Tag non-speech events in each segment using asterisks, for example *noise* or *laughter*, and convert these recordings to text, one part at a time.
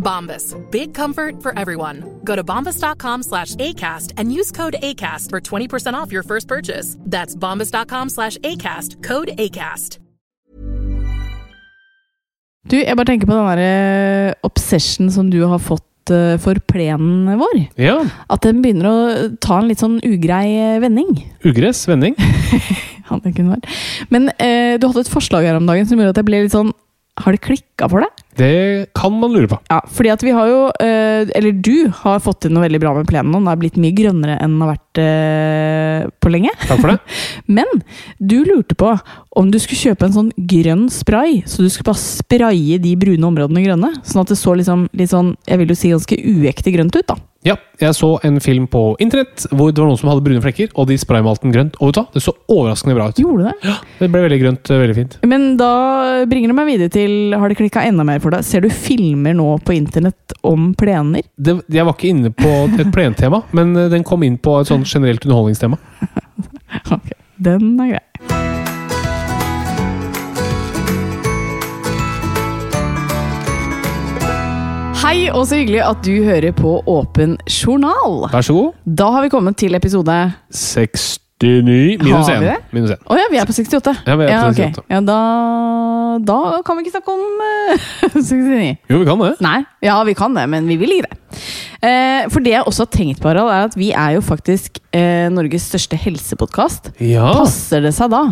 Bombas. Big comfort for everyone. Go to bombas.com slash ACAST and use code ACAST for 20% off your first purchase. That's bombas.com slash ACAST. Code ACAST. Du, jeg bare tenker på den der obsession som du har fått eh, for plenen vår. Ja. At den begynner å ta en litt sånn ugrei eh, vending. *laughs* Ugress, vending. Men eh, du hadde et forslag her om dagen som gjorde at jeg ble litt sånn Har det klikka for deg? Det kan man lure på. Ja, fordi at vi har jo eh, Eller du har fått til noe veldig bra med plenen. Den er blitt mye grønnere enn den har vært eh, på lenge. Takk for det. *laughs* Men du lurte på om du skulle kjøpe en sånn grønn spray, så du skulle bare spraye de brune områdene grønne. Sånn at det så liksom, litt sånn, jeg vil jo si ganske uekte grønt ut, da. Ja, jeg så en film på internett hvor det var noen som hadde brune flekker, og de spraymalte den grønt. Og? Det så overraskende bra ut. Gjorde det? Ja, Det ble veldig grønt, veldig fint. Men da bringer det meg videre til Har det klikka enda mer for deg? Ser du filmer nå på internett om plener? Det, jeg var ikke inne på et plentema, men eh, den kom inn på et sånn generelt underholdningstema. *laughs* Ok, den er grei. Hei, og så hyggelig at du hører på Åpen journal. Vær så god. Da har vi kommet til episode 69 minus Har vi 1. det? Minus 1. Å ja, vi er på 68. Ja, vi er på ok. 68. Ja, da, da kan vi ikke snakke om eh, *laughs* 69. Jo, vi kan det. Nei, ja vi kan det, men vi vil ikke det. Eh, for det jeg også har tenkt på, Harald, er at vi er jo faktisk eh, Norges største helsepodkast. Ja. Passer det seg da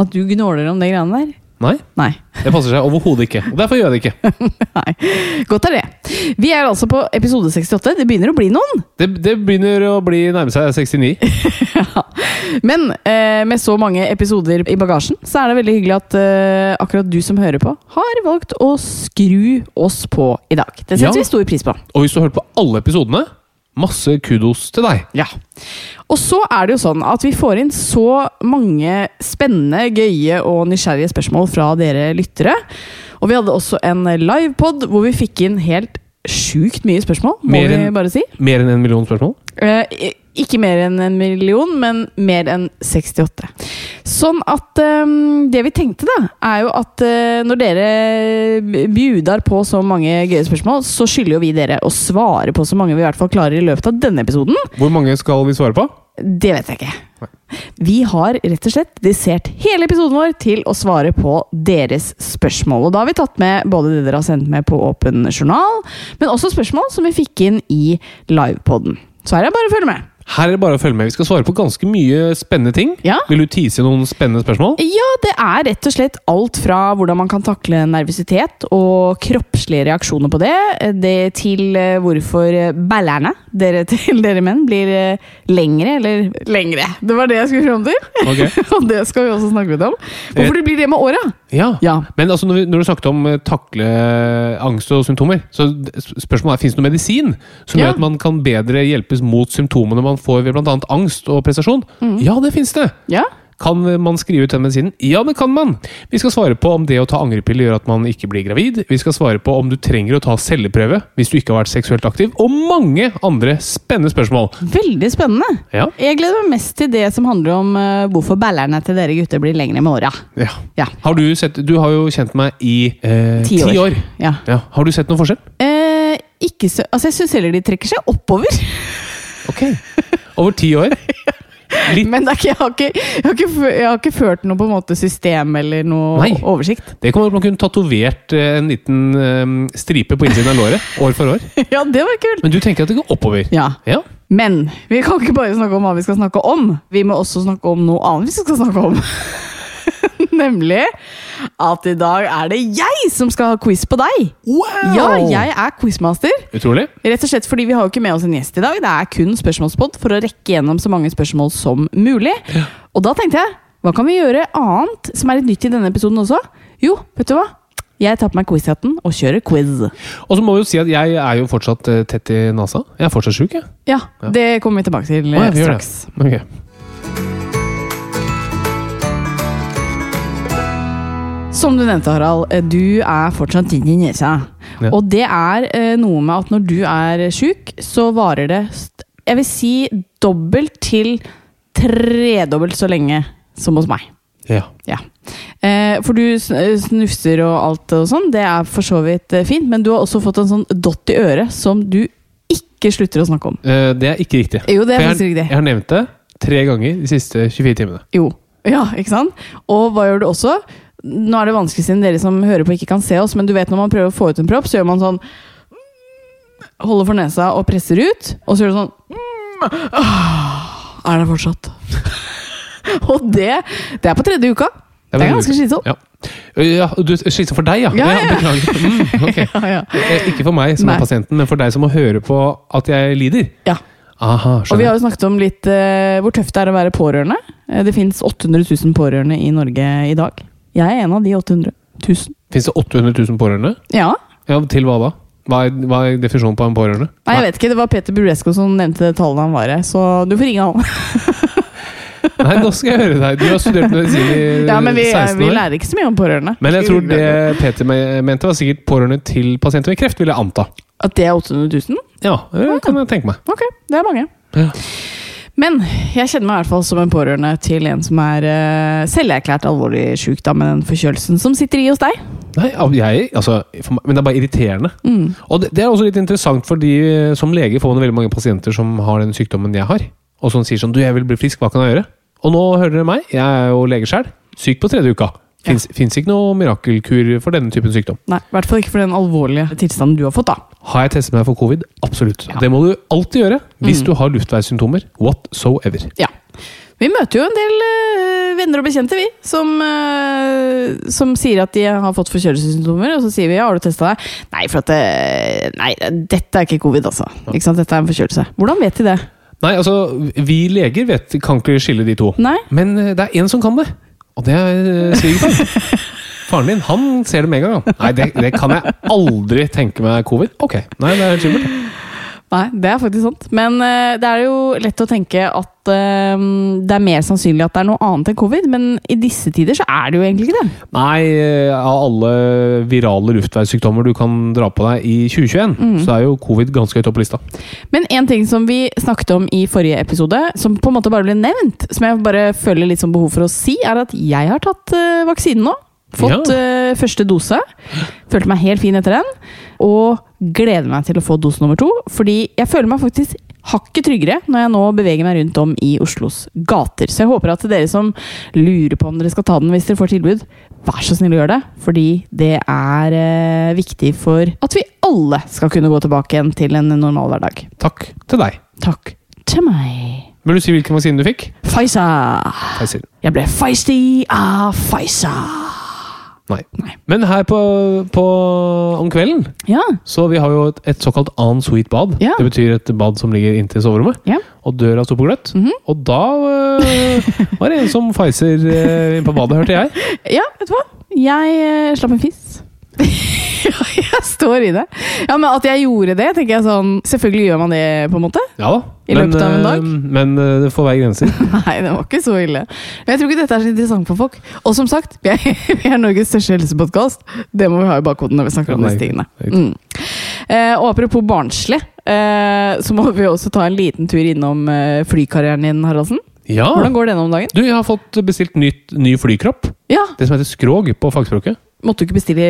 at du gnåler om de greiene der? Nei, Nei. det passer seg overhodet ikke. Og derfor gjør jeg det ikke. *laughs* Nei. Godt er det. Vi er altså på episode 68. Det begynner å bli noen. Det, det begynner å bli nærme seg 69. *laughs* Men eh, med så mange episoder i bagasjen, så er det veldig hyggelig at eh, akkurat du som hører på, har valgt å skru oss på i dag. Det setter Ja. vi stor pris på. Og hvis du har hørt på alle episodene, masse kudos til deg. Ja. Og så er det jo sånn at vi får inn så mange spennende, gøye og nysgjerrige spørsmål fra dere lyttere. Og vi hadde også en livepod hvor vi fikk inn helt sjukt mye spørsmål, må Mer vi bare si. Mer enn en million spørsmål. Eh, ikke mer enn en million, men mer enn 68. Sånn at um, det vi tenkte, da, er jo at uh, når dere bjudar på så mange gøye spørsmål, så skylder jo vi dere å svare på så mange vi i hvert fall klarer i løpet av denne episoden. Hvor mange skal vi svare på? Det vet jeg ikke. Vi har rett og slett dedisert hele episoden vår til å svare på deres spørsmål. Og da har vi tatt med både det dere har sendt med på Åpen journal, men også spørsmål som vi fikk inn i livepoden. Så her er det bare å følge med. Her er det bare å følge med. Vi skal svare på ganske mye spennende ting. Ja. Vil du tease noen spennende spørsmål? Ja, det er rett og slett alt fra hvordan man kan takle nervøsitet og kroppslige reaksjoner på det, det til eh, hvorfor eh, ballerne dere, *laughs* til dere menn blir eh, lengre, eller lengre. Det var det jeg skulle fram til. Okay. *laughs* og det skal vi også snakke litt om. Hvorfor det blir det med åra. Ja. Ja. Men altså, når, du snakket om eh, takle angst og symptomer, så spørsmålet er, finnes det noe medisin som Ja. gjør at man kan bedre hjelpes mot symptomene man får ved bl.a. angst og prestasjon? Mm. Ja, det finnes det! Ja. Kan man skrive ut den medisinen? Ja, det kan man! Vi skal svare på om det å ta angrepiller gjør at man ikke blir gravid. Vi skal svare på om du trenger å ta celleprøve hvis du ikke har vært seksuelt aktiv. Og mange andre spennende spørsmål. Veldig spennende. Ja. Jeg gleder meg mest til det som handler om eh, hvorfor ballerne til dere gutter blir lengre med åra. ja. Ja. Har du sett Du har jo kjent meg i eh, Ti ti år. år. Ja. Ja. Har du sett noen forskjell? Eh, ikke så, altså jeg syns heller de trekker seg oppover. Ok. Over ti år? *laughs* Men er jeg, har ikke, jeg, har ikke, jeg har ikke ført noe på en måte system eller noe Nei. oversikt. Det kommer man kunne tatovert eh, en liten um, stripe på innsiden av låret år for år. *laughs* Ja, det var kult! Men du tenker at det går oppover? Ja. Ja. Men vi kan ikke bare snakke om hva vi skal snakke om. Vi må også snakke om noe annet vi skal snakke om. *laughs* Nemlig at i dag er det jeg som skal ha quiz på deg. Wow! Ja, jeg er quizmaster. Utrolig. Rett og slett fordi vi har jo ikke med oss en gjest i dag. Det er kun spørsmålspod for å rekke gjennom så mange spørsmål som mulig. Og da tenkte jeg, hva kan vi gjøre annet som er litt nytt i denne episoden også? Jo, vet du hva? Jeg tar på meg quizhatten og kjører quiz. Og så må vi jo si at jeg er jo fortsatt eh, tett i nesa. Jeg er fortsatt sjuk, jeg. Ja, det kommer vi tilbake til oh, ja, eh, gjør det. straks. Som du nevnte, Harald, eh, du er fortsatt tynn i nesa. Ja. Og det er eh, noe med at når du er sjuk, så varer det Jeg vil si dobbelt til tredobbelt så lenge som hos meg. Ja. Ja. Eh, for du sn- snufser og alt og sånn, det er for så vidt fint, men du har også fått en sånn dott i øret som du ikke slutter å snakke om. Eh, det er ikke riktig. Jo, det er faktisk riktig. jeg har nevnt det tre ganger de siste 24 timene. Jo. Ja, ikke sant? Og hva gjør du også? Nå er det vanskelig siden dere som hører på ikke kan se oss, men du vet når man prøver å få ut en propp, så gjør man sånn Holder for nesa og presser ut, og så gjør du sånn ah, Er det fortsatt? *laughs* og det, det er på tredje uka. Det er ganske slitsomt. Ja. Ja, du Slitsomt for deg, ja? Ja, ja. Beklager. Mm, *laughs* okay. Ja, ja. Eh, Ikke for meg som Nei. er pasienten, men for deg som må høre på at jeg lider. ja. Aha, Og vi har jo snakket om litt eh, hvor tøft det er å være pårørende. Eh, det fins 800 000 pårørende i Norge i dag. Jeg er en av de 800 000. Fins det 800 000 pårørende? Ja. Ja, Til hva da? Hva er, hva er definisjonen på en pårørende? Nei, jeg vet ikke. Det var Peter Buresco som nevnte det tallet han var i, så du får ringe han. *laughs* Nei, nå skal jeg høre deg. Du har studert medisin i *laughs* Ja, men vi, 16 vi lærer ikke så mye om pårørende. Men jeg tror det Peter mente, var sikkert pårørende til pasienter med kreft, vil jeg anta. At det er 800 000? Ja, det kan jeg tenke meg. Ok, det er mange. Ja. Men jeg kjenner meg i hvert fall som en pårørende til en som er uh, selverklært alvorlig syk med den forkjølelsen som sitter i hos deg. Nei, jeg, altså, meg, men det er bare irriterende. Mm. Og det, det er også litt interessant, fordi eh, som lege får man veldig mange pasienter som har den sykdommen jeg har, og som sier sånn Du, jeg vil bli frisk, hva kan jeg gjøre? Og nå hører dere meg, jeg er jo lege sjøl, syk på tredje uka. Fins Fins ikke noe mirakelkur for denne typen sykdom. Nei, i hvert fall ikke for den alvorlige tilstanden du har fått. da. Har jeg testet meg for covid? Absolutt. Ja. Mm. Det må du alltid gjøre hvis du har luftveissymptomer. Whatsoever. Ja. Vi møter jo en del øh, venner og bekjente, vi, som, øh, som sier at de har fått forkjølelsessymptomer. Og så sier vi ja, har du testa deg? Nei, for at det, nei, dette er ikke covid, altså. Ikke sant? Dette er en forkjølelse. Hvordan vet de det? Nei, altså, vi leger vet, kan ikke skille de to. Nei? Men eh, det er én som kan det, og det er eh, svigerfar. Faren din han ser det med en gang. Nei, det, det kan jeg aldri tenke meg covid. Ok, nei, det er helt. Nei, det er faktisk sant. Men uh, det er jo lett å tenke at uh, det er mer sannsynlig at det er noe annet enn covid, men i disse tider så er det jo egentlig ikke det. Nei, eh, av alle virale luftveissykdommer du kan dra på deg i 2021, så er jo covid ganske høyt oppe på lista. Men en ting som vi snakket om i forrige episode, som på en måte bare ble nevnt, som jeg bare føler litt som behov for å si, er at jeg har tatt uh, vaksinen nå. Fått Ja. uh, første dose. Følte meg helt fin etter den. Og gleder meg til å få dose nummer to, fordi jeg føler meg faktisk hakket tryggere når jeg nå beveger meg rundt om i Oslos gater. Så jeg håper at dere som lurer på om dere skal ta den hvis dere får tilbud, vær så snill å gjøre det. Fordi det er eh, viktig for at vi alle skal kunne gå tilbake igjen til en normal hverdag. Takk til deg. Takk til meg. Vil du si hvilken vaksine du fikk? Pfizer. Pfizer. Jeg ble feisty av Pfizer. Nei. Men her på, på om kvelden Ja. Så vi har jo et, et såkalt en sweet bad. Ja. Det betyr et bad som ligger inntil soverommet. Ja. Og døra sto på gløtt. Mhm. Og da øh, var det en som feiser øh, på badet, hørte jeg. *laughs* Ja, vet du hva? Jeg øh, slapp en fiss. *laughs* Står i det. Ja, men at jeg gjorde det, tenker jeg sånn Selvfølgelig gjør man det, på en måte. Ja da. I løpet av en eh, dag? Men eh, det får være grenser. *laughs* Nei, det var ikke så ille. Men jeg tror ikke dette er så interessant for folk. Og som sagt, vi er, *laughs* vi er Norges største helsepodkast. Det må vi ha i bakhodet når vi snakker om disse tingene. Mm. Eh, og apropos barnslig, eh, så må vi også ta en liten tur innom eh, flykarrieren din, Haraldsen. Ja! Hvordan går det nå om dagen? Du, jeg har fått bestilt nytt, ny flykropp. Ja, Det som heter skrog på fagspråket. Måtte du ikke bestille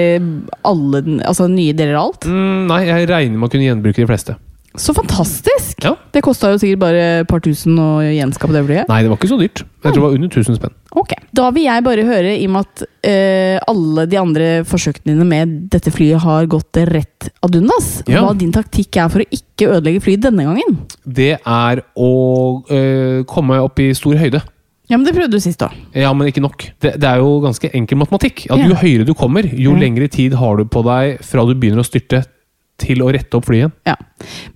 alle den- altså, nye deler av alt? Mm, nei, jeg regner med å kunne gjenbruke de fleste. Så fantastisk! Ja. Det kosta jo sikkert bare et par tusen å gjenskape det flyet. Nei, det var ikke så dyrt. Jeg tror det var under 1000 spenn. Ok. Da vil jeg bare høre, i og med at uh, alle de andre forsøkene dine med dette flyet har gått rett ad undas, Ja. hva din taktikk er for å ikke ødelegge flyet denne gangen. Det er å uh, komme opp i stor høyde. Ja, men det prøvde du sist òg. Ja, men ikke nok. Det, det er jo ganske enkel matematikk. At Ja. Jo høyere du kommer, jo mm. lengre tid har du på deg fra du begynner å styrte til å rette opp flyet. Ja.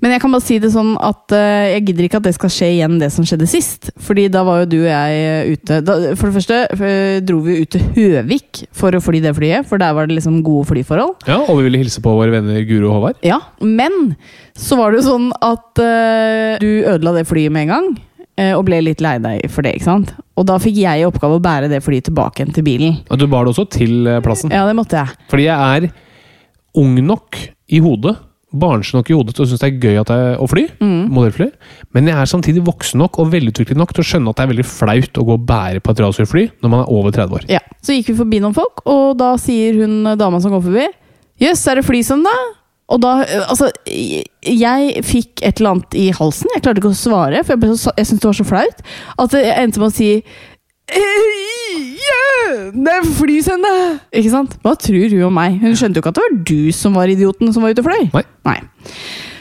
Men jeg kan bare si det sånn at uh, jeg gidder ikke at det skal skje igjen, det som skjedde sist. Fordi da var jo du og jeg eh, ute da, For det første for, dro vi ut til Høvik for å fly det flyet, for der var det liksom gode flyforhold. Ja, Og vi ville hilse på våre venner Guro og Håvard. Ja, men så var det jo sånn at uh, du ødela det flyet med en gang. Eh, og ble litt lei deg for det, ikke sant? Og da fikk jeg i oppgave å bære det flyet tilbake igjen til bilen. Og du bar det også til eh, plassen. Ja, det måtte jeg. Fordi jeg er ung nok i hodet, barnslig nok i hodet til å synes det er gøy at jeg, å fly. Mm. modellfly. Men jeg er samtidig voksen nok og velutviklet nok til å skjønne at det er veldig flaut å gå og bære på et racerfly når man er over 30 år. Ja. Så gikk vi forbi noen folk, og da sier hun eh, dama som går forbi Jøss, er det flysøndag? Og da Altså, jeg fikk et eller annet i halsen. Jeg klarte ikke å svare, for jeg, så, jeg syntes det var så flaut. At jeg endte med å si yeah! Flysende! Ikke sant? Hva tror hun om meg? Hun skjønte jo ikke at det var du som var idioten som var ute og fløy. Nei.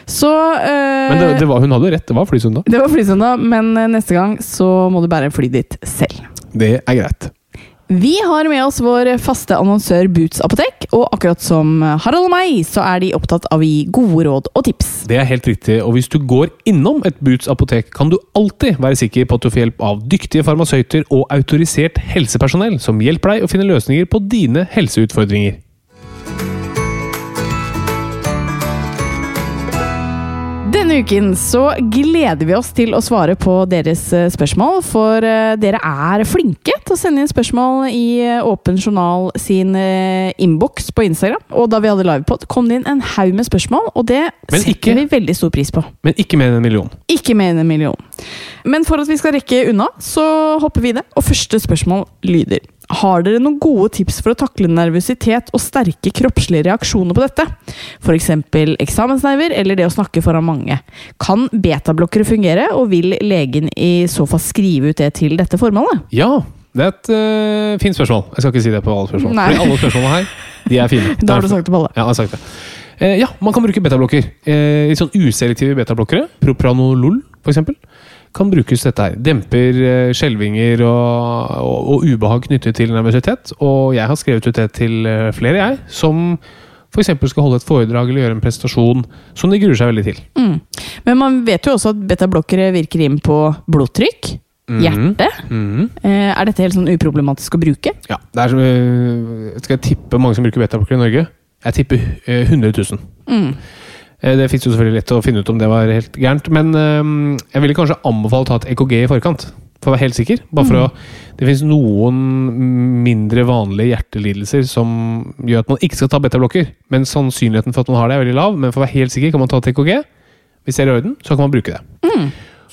Så eh, Men det, det var, hun hadde rett, det var flysøndag. det var flysøndag, men neste gang så må du bære flyet ditt selv. Det er greit. Vi har med oss vår faste annonsør Boots apotek, og akkurat som Harald og meg, så er de opptatt av å gi gode råd og tips. Det er helt riktig, og hvis du går innom et Boots apotek, kan du alltid være sikker på at du får hjelp av dyktige farmasøyter og autorisert helsepersonell som hjelper deg å finne løsninger på dine helseutfordringer. Denne uken så gleder vi oss til å svare på deres eh, spørsmål, for eh, dere er flinke til å sende inn spørsmål i eh, Åpen journal sin innboks på Instagram. Og da vi hadde livepod, kom det inn en haug med spørsmål, og det Men setter ikke- vi veldig stor pris på. Men ikke mer enn en million. Ikke mer enn en million. Men for at vi skal rekke unna, så hopper vi i det. Og første spørsmål lyder Har dere noen gode tips for å takle nervøsitet og sterke kroppslige reaksjoner på dette? F.eks. eksamensnerver eller det å snakke foran mange. Kan betablokkere fungere, og vil legen i så fall skrive ut det til dette formålet? Ja, det er et uh, fint spørsmål. Jeg skal ikke si det på alle spørsmål. Nei. Fordi alle spørsmålene her, de er fine. *laughs* Da har du sagt det på alle. Ja, jeg har sagt det. Eh, ja, man kan bruke betablokker. Eh, litt sånn uselektive betablokkere. Propranolol, for eksempel. Kan brukes dette her. Demper eh, skjelvinger og, og, og ubehag knyttet til nervøsitet. Og jeg har skrevet ut det til eh, flere, jeg, som f.eks. skal holde et foredrag eller gjøre en prestasjon som de gruer seg veldig til. Mm. Men man vet jo også at betablokkere virker inn på blodtrykk, hjerte. Mm. Eh, er dette helt sånn uproblematisk å bruke? Ja, det er som, Skal jeg tippe mange som bruker betablokker i Norge? Jeg tipper eh, 100 000. Mm. Eh, Det fins jo selvfølgelig lett å finne ut om det var helt gærent, men eh, jeg ville kanskje anbefale å ta et EKG i forkant. For å være helt sikker. Bare for å, det fins noen mindre vanlige hjertelidelser som gjør at man ikke skal ta betablokker. Men sannsynligheten for at man har det, er veldig lav. Men for å være helt sikker kan man ta et EKG. Hvis det er i orden, så kan man bruke det.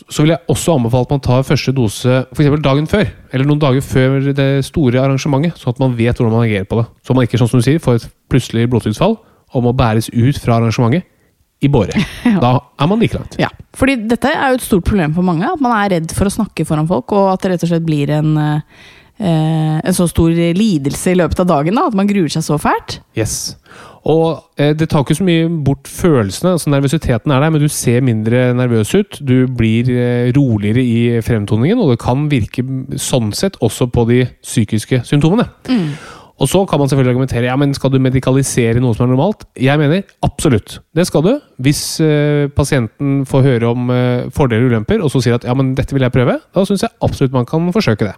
Så vil jeg også anbefale at man tar første dose for dagen før. Eller noen dager før det store arrangementet, sånn at man vet hvordan man agerer på det. Så man ikke sånn som du sier, får et plutselig blodtrykksfall og må bæres ut fra arrangementet i båre. *laughs* Da er man like langt. Ja, fordi dette er jo et stort problem for mange. At man er redd for å snakke foran folk, og at det rett og slett blir en, eh, en så stor lidelse i løpet av dagen da, at man gruer seg så fælt. Yes. Og eh, det tar ikke så mye bort følelsene. altså Nervøsiteten er der, men du ser mindre nervøs ut. Du blir eh, roligere i fremtoningen, og det kan virke sånn sett også på de psykiske symptomene. Og så kan man selvfølgelig argumentere ja, men skal du medikalisere noe som er normalt. Jeg mener absolutt. Det skal du. Hvis uh, pasienten får høre om uh, fordeler og ulemper, og så sier at ja, men dette vil jeg prøve, da syns jeg absolutt man kan forsøke det.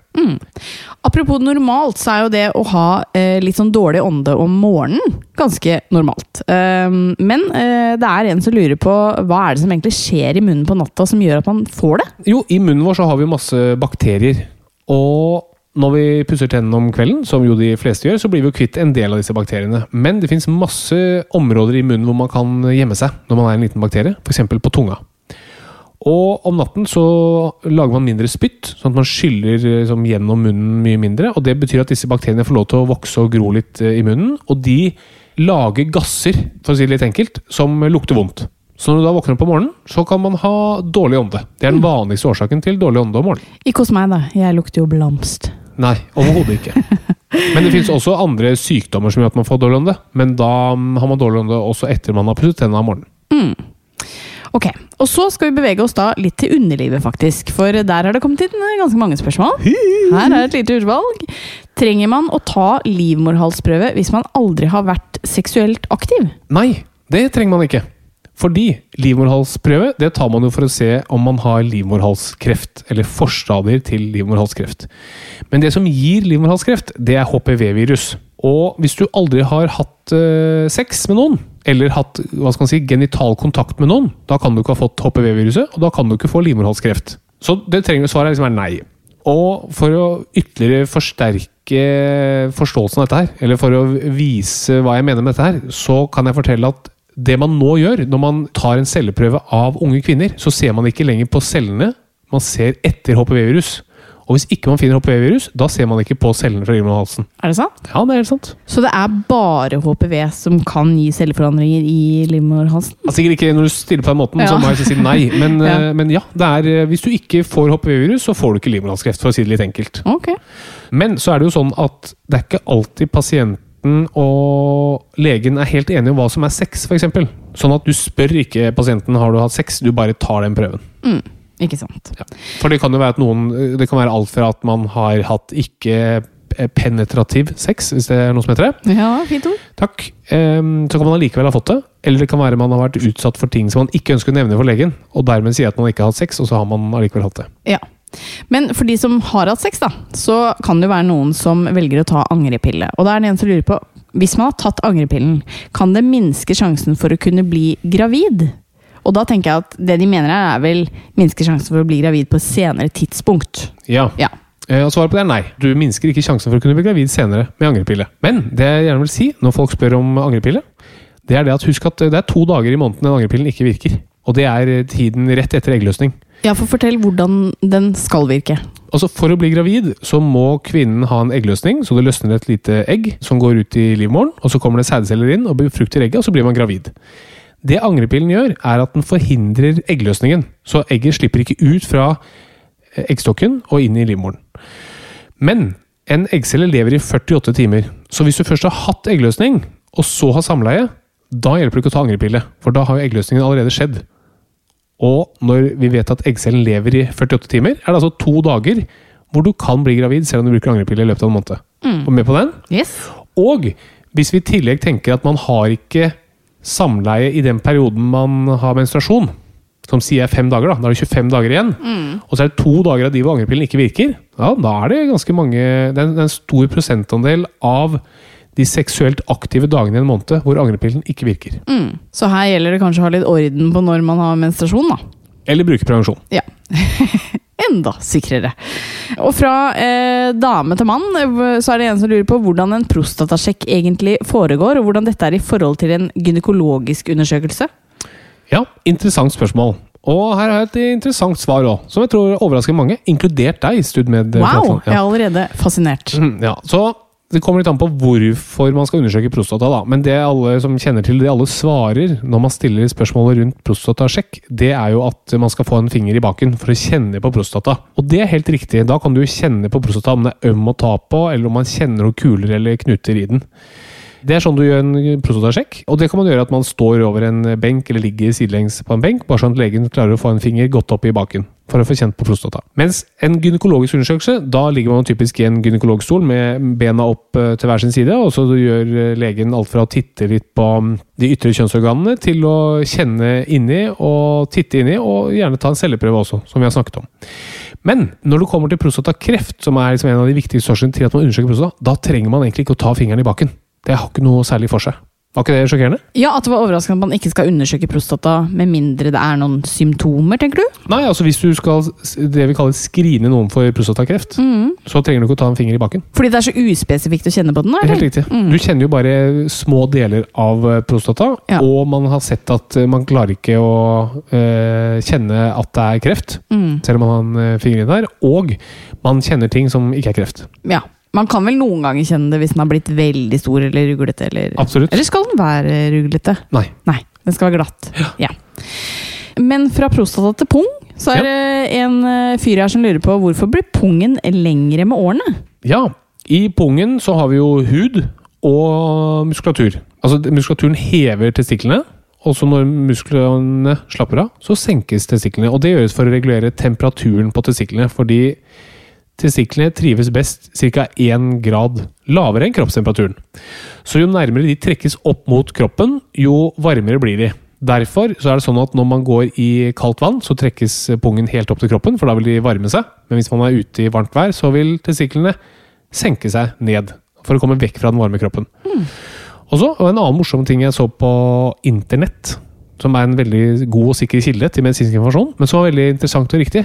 Apropos normalt, så er jo det å ha uh, litt sånn dårlig ånde om morgenen ganske normalt. Um, men det er en som lurer på hva er det som egentlig skjer i munnen på natta som gjør at man får det? Jo, i munnen vår så har vi masse bakterier. Og når vi pusser tennene om kvelden, som jo de fleste gjør, så blir vi jo kvitt en del av disse bakteriene. Men det fins masse områder i munnen hvor man kan gjemme seg når man er en liten bakterie. F.eks. på tunga. Og om natten så lager man mindre spytt, sånn at man skyller liksom, gjennom munnen mye mindre. Og det betyr at disse bakteriene får lov til å vokse og gro litt eh, i munnen. Og de lager gasser, for å si det litt enkelt, som lukter vondt. Så når du da våkner opp om morgenen, så kan man ha dårlig ånde. Det er den vanligste årsaken til dårlig ånde om morgenen. Ikke hos meg, da. Jeg lukter jo blomst. Nei, overhodet ikke. Men det finnes også andre sykdommer som gjør at man får dårlig ånde. Men da mm, har man dårlig ånde også etter man har pusset tennene om morgenen. Ok, og så skal vi bevege oss da litt til underlivet, faktisk. For der har det kommet inn ganske mange spørsmål. Her er et lite utvalg. Trenger man å ta livmorhalsprøve hvis man aldri har vært seksuelt aktiv? Nei, det trenger man ikke. Fordi livmorhalsprøve det tar man jo for å se om man har livmorhalskreft, eller forstadier til livmorhalskreft. Men det som gir livmorhalskreft, det er HPV-virus. Og hvis du aldri har hatt eh, sex med noen, eller hatt hva skal man si, genital kontakt med noen, da kan du ikke ha fått HPV-viruset, og da kan du ikke få livmorhalskreft. Så det trenger svaret liksom er nei. Og for å ytterligere forsterke forståelsen av dette her, eller for å vise hva jeg mener med dette her, så kan jeg fortelle at det man nå gjør, når man tar en celleprøve av unge kvinner, så ser man ikke lenger på cellene, man ser etter HPV-virus. Og hvis ikke man finner HPV-virus, da ser man ikke på cellene fra livmorhalsen. Er det sant? Ja, det er helt sant. Så det er bare HPV som kan gi celleforandringer i livmorhalsen? Altså, sikkert ikke når du stiller på den måten, Ja. så må jeg ikke si nei. Men *laughs* Ja. ja, men ja det er, eh, hvis du ikke får HPV-virus, så får du ikke livmorhalskreft, for å si det litt enkelt. Ok. Men så er det jo sånn at det er ikke alltid pasienten og legen er helt enige om hva som er sex, f.eks. Sånn at du spør ikke pasienten har du hatt sex, du bare tar den prøven. Mm, ikke sant. Ja. For det kan jo være at noen Det kan være alt fra at man har hatt ikke eh, penetrativ sex, hvis det er noe som heter det. Ja, fint ord. Takk. Ehm, Så kan man allikevel ha fått det. Eller det kan være man har vært utsatt for ting som man ikke ønsker å nevne for legen, og dermed sier at man ikke har hatt sex, og så har man allikevel hatt det. Ja. Men for de som har hatt sex, da, så kan det være noen som velger å ta angrepille. Og da er det en som lurer på Hvis man har tatt angrepillen, kan det minske sjansen for å kunne bli gravid? Og da tenker jeg at det de mener her, er vel minske sjansen for å bli gravid på et senere tidspunkt. Ja. Ja. Eh, Og svaret på det er nei. Du minsker ikke sjansen for å kunne bli gravid senere med angrepille. Men det jeg gjerne vil si når folk spør om angrepille, det er det at husk at det er to dager i måneden den angrepillen ikke virker. Og det er eh, tiden rett etter eggløsning. Ja, for fortell hvordan den skal virke. Altså For å bli gravid så må kvinnen ha en eggløsning, så det løsner et lite egg som går ut i livmoren. og Så kommer det sædceller inn og befrukter egget, og så blir man gravid. Det angrepillen gjør, er at den forhindrer eggløsningen. Så egget slipper ikke ut fra eh, eggstokken og inn i livmoren. Men en eggcelle lever i 48 timer. Så hvis du først har hatt eggløsning, og så har samleie, da hjelper det ikke å ta angrepille. For da har jo eggløsningen allerede skjedd. Og når vi vet at eggcellen lever i 48 timer, er det altså to dager hvor du kan bli gravid selv om du bruker angrepille i løpet av en måned. Og med på den? Yes. Og hvis vi i tillegg tenker at man har ikke samleie i den perioden man har menstruasjon, som sier fem dager, da, da er det 25 dager igjen, og så er det to dager av de hvor angrepillen ikke virker, ja, da er det ganske mange Det er en, det er en stor prosentandel av de seksuelt aktive dagene i en måned hvor angrepillen ikke virker. Mm. Så her gjelder det kanskje å ha litt orden på når man har menstruasjon, da. Eller bruke prevensjon. Ja. *laughs* Enda sikrere. Og fra eh, dame til mann eh, så er det en som lurer på hvordan en prostatasjekk egentlig foregår, og hvordan dette er i forhold til en gynekologisk undersøkelse. Ja, interessant spørsmål. Og her har jeg et interessant svar òg, som jeg tror overrasker mange, inkludert deg. Studmed Wow! Jeg er allerede fascinert. Mm, Ja, så det kommer litt an på hvorfor man skal undersøke prostata. da. Men det alle som kjenner til det alle svarer når man stiller spørsmålet rundt prostatasjekk, det er jo at man skal få en finger i baken for å kjenne på prostata. Og det er helt riktig. Da kan du kjenne på prostata om den er øm å ta på, eller om man kjenner noen kuler eller knuter i den. Det er sånn du gjør en prostatasjekk. Og det kan man gjøre at man står over en benk eller ligger sidelengs på en benk, bare sånn at legen klarer å få en finger godt opp i baken. For å få kjent på prostata. Mens en gynekologisk undersøkelse, da ligger man typisk i en gynekologstol med bena opp eh, til hver sin side, og så gjør eh, legen alt fra å titte litt på mm, de ytre kjønnsorganene til å kjenne inni og titte inni, og gjerne ta en celleprøve også, som vi har snakket om. Men når du kommer til prostatakreft, som er liksom en av de viktigste årsakene til at man undersøker prostata, da trenger man egentlig ikke å ta fingeren i bakken. Det har ikke noe særlig for seg. Var ikke det sjokkerende? Ja, At det var overraskende at man ikke skal undersøke prostata med mindre det er noen symptomer, tenker du? Nei, altså hvis du skal det vi kaller skrine noen for prostatakreft, Mm. så trenger du ikke å ta en finger i bakken. Fordi det er så uspesifikt å kjenne på den? eller? Helt riktig. Mm. Du kjenner jo bare små deler av eh, prostata, Ja. og man har sett at eh, man klarer ikke å øh, kjenne at det er kreft, Mm. selv om man har en finger inn der, og man kjenner ting som ikke er kreft. Ja. Man kan vel noen ganger kjenne det hvis den har blitt veldig stor eller ruglete? Eller, Absolutt. eller skal den være ruglete? Nei. Nei, den skal være glatt. Ja. Men fra prostata til pung, så er det en eh, fyr her som lurer på hvorfor blir pungen lengre med årene? Ja, i pungen så har vi jo hud og muskulatur. Altså muskulaturen hever testiklene, og så når musklene slapper av, så senkes testiklene. Og det gjøres for å regulere temperaturen på testiklene, fordi testiklene trives best ca. 1 grad lavere enn kroppstemperaturen. Så jo nærmere de trekkes opp mot kroppen, jo varmere blir de. Derfor så er det sånn at når man går i kaldt vann, så trekkes pungen helt opp til kroppen, for da vil de varme seg. Men hvis man er ute i varmt vær, så vil testiklene senke seg ned. For å komme vekk fra den varme kroppen. Og så, og En annen morsom ting jeg så på internett, som er en veldig god og sikker kilde til medisinsk informasjon, men som var veldig interessant og riktig,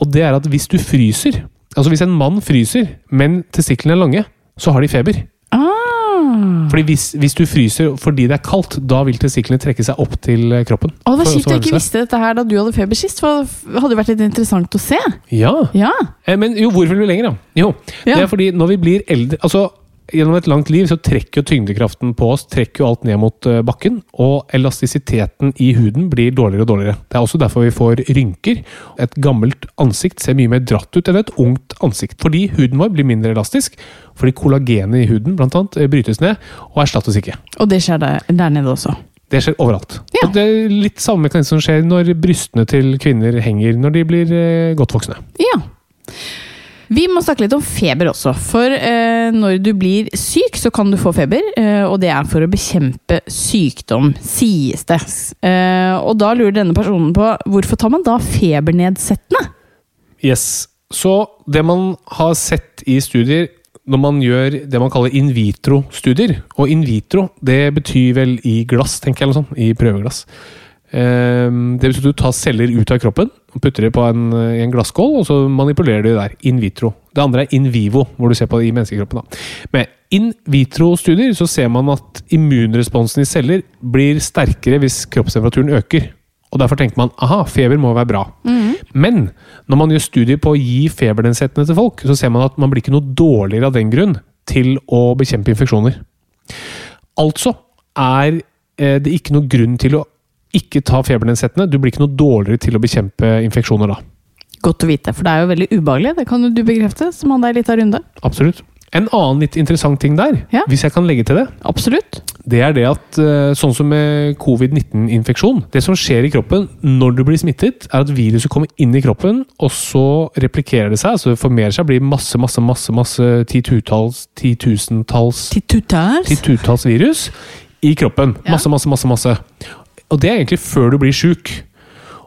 og det er at hvis du fryser Altså hvis en mann fryser, men testiklene er lange, så har de feber. Ah. Fordi hvis, hvis du fryser fordi det er kaldt, da vil testiklene trekke seg opp til eh, kroppen. Å, det var kjipt jeg ikke visste dette her da du hadde feber sist. For det hadde vært litt interessant å se. Ja. Ja. Eh, Men jo, hvorfor vil vi lenger, da? Jo, Ja. det er fordi når vi blir eldre Altså, gjennom et langt liv så trekker jo tyngdekraften på oss trekker jo alt ned mot eh, bakken, og elastisiteten i huden blir dårligere og dårligere. Det er også derfor vi får rynker. Et gammelt ansikt ser mye mer dratt ut enn et ungt ansikt. Fordi huden vår blir mindre elastisk, fordi kollagenet i huden blant annet, eh, brytes ned og erstattes ikke. Og det skjer der, der nede også. Det skjer overalt. Ja. Det er litt samme mekanisme som skjer når brystene til kvinner henger når de blir eh, godt voksne. Ja. Vi må snakke litt om feber også. For eh, når du blir syk, så kan du få feber. Eh, og det er for å bekjempe sykdom, sies det. Eh, og da lurer denne personen på hvorfor tar man da febernedsettende? Yes. Så det man har sett i studier når man gjør det man kaller in vitro-studier Og in vitro, det betyr vel i glass, tenker jeg, eller sånt. I prøveglass. Ehm, Det betyr at du tar celler ut av kroppen og putter det på en, i en glasskål, og så manipulerer du det der. In vitro. Det andre er in vivo, hvor du ser på det i menneskekroppen. Da. Med in vitro-studier så ser man at immunresponsen i celler blir sterkere hvis kroppstemperaturen øker. Og Derfor tenker man aha, feber må være bra. Men når man gjør studier på å gi febernedsettende til folk, så ser man at man blir ikke noe dårligere av den grunn til å bekjempe infeksjoner. Altså er eh, det ikke noe grunn til å ikke ta febernedsettende. Du blir ikke noe dårligere til å bekjempe infeksjoner da. Godt å vite, for det er jo veldig ubehagelig. Det kan jo du bekrefte, som han der litt av runde. Absolutt. En annen litt interessant ting der, Ja. hvis jeg kan legge til det, Absolutt. det er det at eh, sånn som med covid-19-infeksjon Det som skjer i kroppen når du blir smittet, er at viruset kommer inn i kroppen, og så replikerer det seg, altså det formerer seg, blir masse, masse, masse, masse titutalls, titusentalls Titutær. titutalls virus i kroppen. Ja. Masse, masse, masse, masse. Og det er egentlig før du blir syk.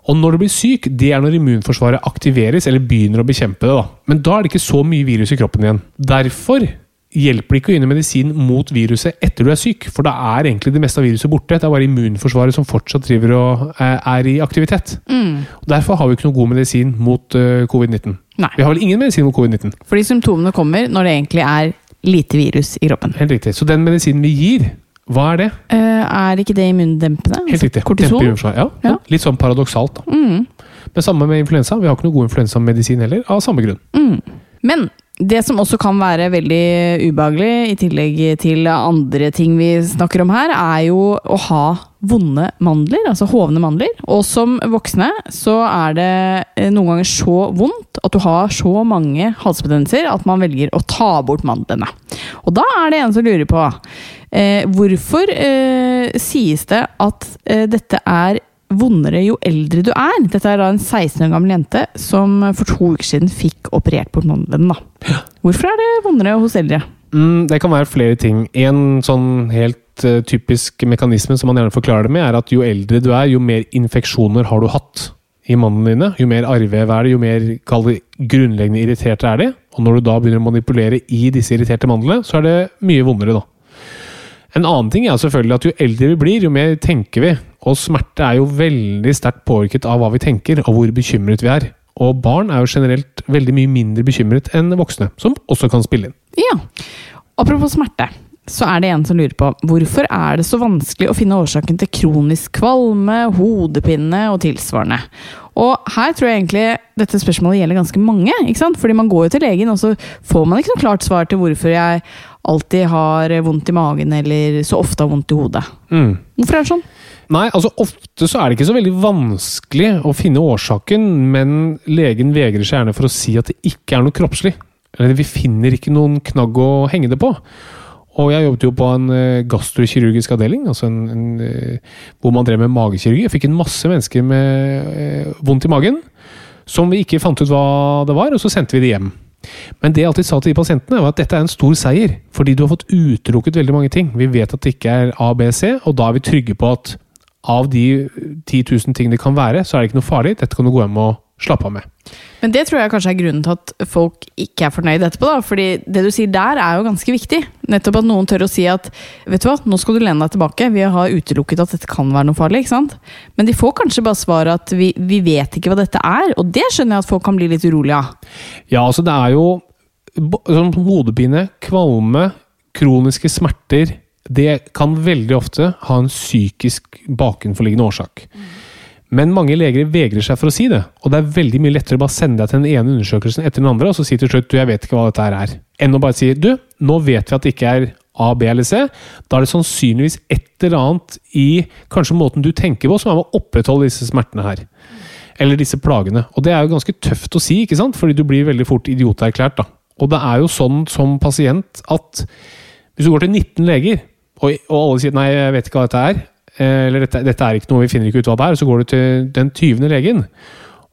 Og når du blir syk, det er når immunforsvaret aktiveres, eller begynner å bekjempe det. da. Men da er det ikke så mye virus i kroppen igjen. Derfor hjelper det ikke å gi medisin mot viruset etter du er syk, for da er egentlig det meste av viruset borte. Det er bare immunforsvaret som fortsatt driver og eh, er i aktivitet. Mm. Derfor har vi ikke noe god medisin mot eh, covid-19. Vi har vel ingen medisin mot covid-19. Fordi symptomene kommer når det egentlig er lite virus i kroppen. Helt riktig. Så den medisinen vi gir, hva er det? Uh, er ikke det immundempende? Helt Altså, riktig. Kortison? Ja. Ja. Litt sånn paradoksalt. da. Mm. Men samme med influensa. Vi har ikke noe god influensamedisin heller, av samme grunn. Men det som også kan være veldig ubehagelig, i tillegg til andre ting vi snakker om her, er jo å ha vonde mandler, altså hovne mandler. Og som voksne så er det eh, noen ganger så vondt at du har så mange halsbetennelser at man velger å ta bort mandlene. Og da er det en som lurer på eh, hvorfor eh, sies det at eh, dette er vondere jo eldre du er. Dette er da en 16 år gammel jente som for to uker siden fikk operert bort mandelen. da. Hvorfor er det vondere hos eldre? Mm, det kan være flere ting. En sånn helt eh, typisk mekanisme som man gjerne forklarer det med, er at jo eldre du er, jo mer infeksjoner har du hatt i mandlene dine. Jo mer arrvev er det, jo mer det, grunnleggende irriterte er de. Og når du da begynner å manipulere i disse irriterte mandlene, så er det mye vondere, da. En annen ting er selvfølgelig at jo eldre vi blir, jo mer tenker vi. Og smerte er jo veldig sterkt påvirket av hva vi tenker, og hvor bekymret vi er. Og barn er jo generelt veldig mye mindre bekymret enn voksne, som også kan spille inn. Ja. Apropos smerte, så er det en som lurer på hvorfor er det så vanskelig å finne årsaken til kronisk kvalme, hodepine og tilsvarende. Og her tror jeg egentlig dette spørsmålet gjelder ganske mange. ikke sant? Fordi man går jo til legen, og så får man ikke noe klart svar til hvorfor jeg alltid har vondt i magen eller så ofte har vondt i hodet. Mm. Hvorfor er det sånn? Nei, altså ofte så er det ikke så veldig vanskelig å finne årsaken, men legen vegrer seg gjerne for å si at det ikke er noe kroppslig. Eller vi finner ikke noen knagg å henge det på. Og jeg jobbet jo på en uh, gastrokirurgisk avdeling, altså en, en, uh, hvor man drev med magekirurgi. Jeg fikk en masse mennesker med eh, vondt i magen som vi ikke fant ut hva det var, og så sendte vi det hjem. Men det jeg alltid sa til de pasientene, var at dette er en stor seier, fordi du har fått utelukket veldig mange ting. Vi vet at det ikke er A, B, C, og da er vi trygge på at av de 10 000 ting det kan være, så er det ikke noe farlig. Dette kan du gå hjem og slappe av med. Men det tror jeg kanskje er grunnen til at folk ikke er fornøyd etterpå. da, fordi det du sier der, er jo ganske viktig. Nettopp at noen tør å si at vet du hva, nå skal du lene deg tilbake. Vi har utelukket at dette kan være noe farlig. ikke sant? Men de får kanskje bare svaret at vi, vi vet ikke hva dette er. Og det skjønner jeg at folk kan bli litt urolige av. Ja, altså det er jo sånn hodepine, kvalme, kroniske smerter. Det kan veldig ofte ha en psykisk bakenforliggende årsak. Men mange leger vegrer seg for å si det. Og det er veldig mye lettere å bare sende deg til den ene undersøkelsen etter den andre, og så si til slutt du, jeg vet ikke hva dette her er. Enn å bare si du, nå vet vi at det ikke er A, B eller C. Da er det sannsynligvis et eller annet i kanskje måten du tenker på, som er med å opprettholde disse smertene her. Eller disse plagene. Og det er jo ganske tøft å si, ikke sant? fordi du blir veldig fort idioterklært. da. Og det er jo sånn som pasient at hvis du går til 19 leger, og, alle sier nei, jeg vet ikke hva dette er, eller dette, dette, er ikke noe, vi finner ikke ut hva det er. Så går du til den 20. legen,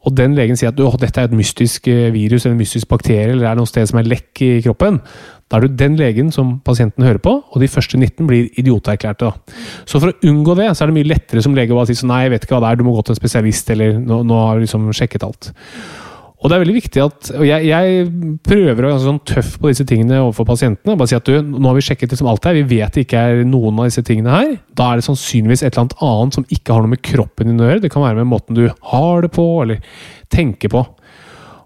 og den legen sier at dette er et mystisk virus eller en mystisk bakterie eller det er noe sted som er lekk i kroppen. Da er det den legen som pasienten hører på, og de første 19 blir idioterklærte. Så for å unngå det, så er det mye lettere som lege å si sånn nei, jeg vet ikke hva det er, du må gå til en spesialist, eller nå, nå har du liksom sjekket alt. Og det er veldig viktig at og jeg, jeg prøver å være sånn tøff på disse tingene overfor pasientene. Bare si at du, nå har vi sjekket liksom alt her, vi vet det ikke er noen av disse tingene her. Da er det sannsynligvis et eller annet annet som ikke har noe med kroppen din å gjøre. Det kan være med måten du har det på, eller tenker på.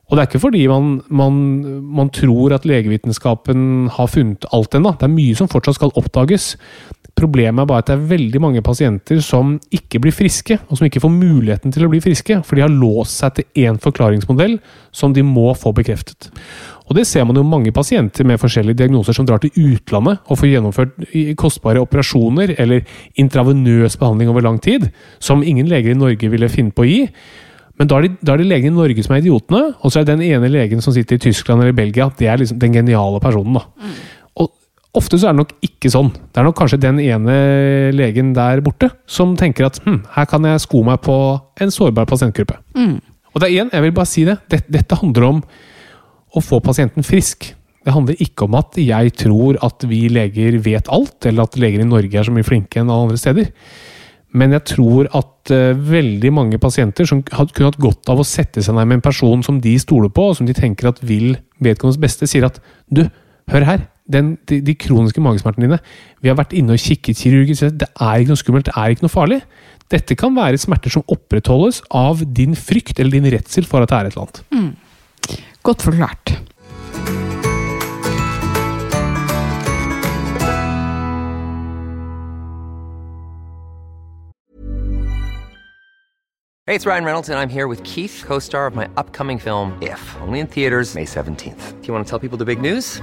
Og det er ikke fordi man, man, man tror at legevitenskapen har funnet alt ennå. Det er mye som fortsatt skal oppdages. Problemet er bare at det er veldig mange pasienter som ikke blir friske, og som ikke får muligheten til å bli friske, for de har låst seg til én forklaringsmodell som de må få bekreftet. Og det ser man jo mange pasienter med forskjellige diagnoser som drar til utlandet og får gjennomført kostbare operasjoner eller intravenøs behandling over lang tid, som ingen leger i Norge ville finne på å gi. Men da er, det, da er det legen i Norge som er idiotene, og så er det den ene legen som sitter i Tyskland eller Belgia, det er liksom den geniale personen. da. Ofte så er det nok ikke sånn. Det er nok kanskje den ene legen der borte som tenker at hm, her kan jeg sko meg på en sårbar pasientgruppe. Mm. Og det er igjen, jeg vil bare si det, dette, dette handler om å få pasienten frisk. Det handler ikke om at jeg tror at vi leger vet alt, eller at leger i Norge er så mye flinke enn alle andre steder. Men jeg tror at uh, veldig mange pasienter som had, kunne hatt godt av å sette seg ned med en person som de stoler på, og som de tenker at vil vedkommendes beste, sier at du, hør her, den, de, de, kroniske magesmertene dine Vi har vært inne og kikket kirurgisk. Det er ikke noe skummelt, det er ikke noe farlig. Dette kan være smerter som opprettholdes av din frykt eller din redsel for at det er et eller annet. Mm. Godt forklart. Hey, it's Ryan Reynolds, and I'm here with Keith, co star of my upcoming film, If, only in theaters, May 17th. Do you want to tell people the big news?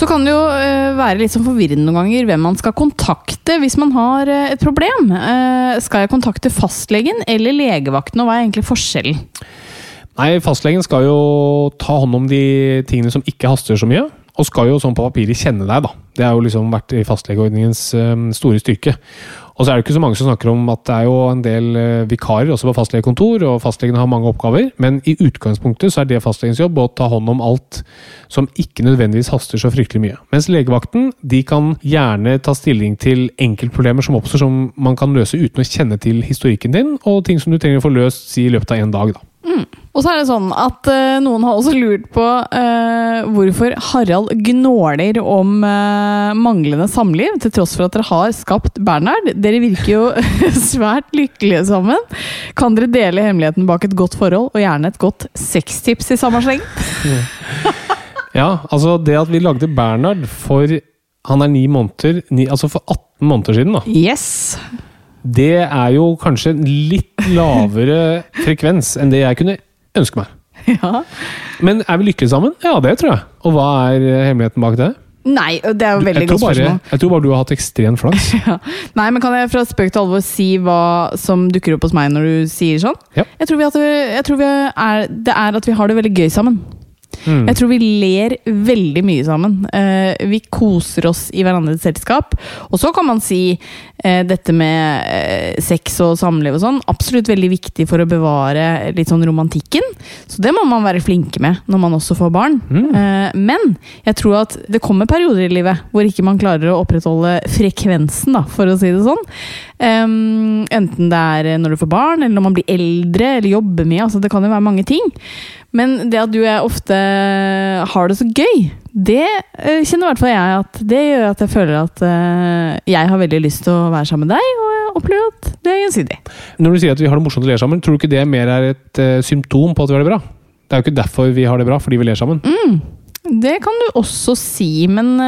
Så kan det jo eh, være litt sånn forvirrende noen ganger hvem man skal kontakte hvis man har eh, et problem. Eh, skal jeg kontakte fastlegen eller legevakten, og hva er egentlig forskjellen? Nei, fastlegen skal jo ta hånd om de tingene som ikke haster så mye. Og skal jo sånn på papiret kjenne deg, da. Det har jo liksom vært i fastlegeordningens store styrke. Og så er det ikke så mange som snakker om at det er jo en del uh, vikarer også på fastlegekontor, og fastlegene har mange oppgaver. Men i utgangspunktet så er det fastlegens jobb å ta hånd om alt som ikke nødvendigvis haster så fryktelig mye. Mens legevakten de kan gjerne ta stilling til enkeltproblemer som oppstår som man kan løse uten å kjenne til historikken din, og ting som du trenger å få løst si, i løpet av en dag. da. Og så er det sånn at uh, noen har også lurt på uh, hvorfor Harald gnåler om uh, manglende samliv, til tross for at dere har skapt Bernhard. Dere virker jo *laughs* svært lykkelige sammen. Kan dere dele hemmeligheten bak et godt forhold, og gjerne et godt sextips i samme sleng? *laughs* Ja, altså det at vi lagde Bernhard for Han er ni måneder ni, Altså for 18 måneder siden, da. Yes! Det er jo kanskje en litt lavere frekvens enn det jeg kunne ønske meg. *laughs* Ja. Men er vi lykkelige sammen? Ja, det tror jeg. Og hva er hemmeligheten bak det? Nei, det er jo veldig godt spørsmål. jeg tror bare du har hatt ekstrem flaks. *laughs* Ja. Nei, men Kan jeg fra spøk til alvor si hva som dukker opp hos meg når du sier sånn? Ja. Jeg tror, vi at, jeg tror vi er, det er at vi har det veldig gøy sammen. Mm. Jeg tror vi ler veldig mye sammen. Eh, vi koser oss i hverandres selskap. Og så kan man si eh, dette med eh, sex og samliv og sånn. Absolutt veldig viktig for å bevare litt sånn romantikken. Så det må man være flinke med når man også får barn. Eh, men jeg tror at det kommer perioder i livet hvor ikke man klarer å opprettholde frekvensen, da, for å si det sånn. Enten det er når du får barn, eller når man blir eldre, eller jobber mye. Altså, det kan jo være mange ting. Men det at du og jeg ofte har det så gøy, det eh, kjenner i hvert fall jeg at det gjør at jeg føler at eh, jeg har veldig lyst til å være sammen med deg, og jeg opplever at det er gjensidig. Når du sier at vi har det morsomt å ler sammen, tror du ikke det mer er et eh, symptom på at vi har det bra? Det er jo ikke derfor vi har det bra, fordi vi ler sammen. Det kan du også si, men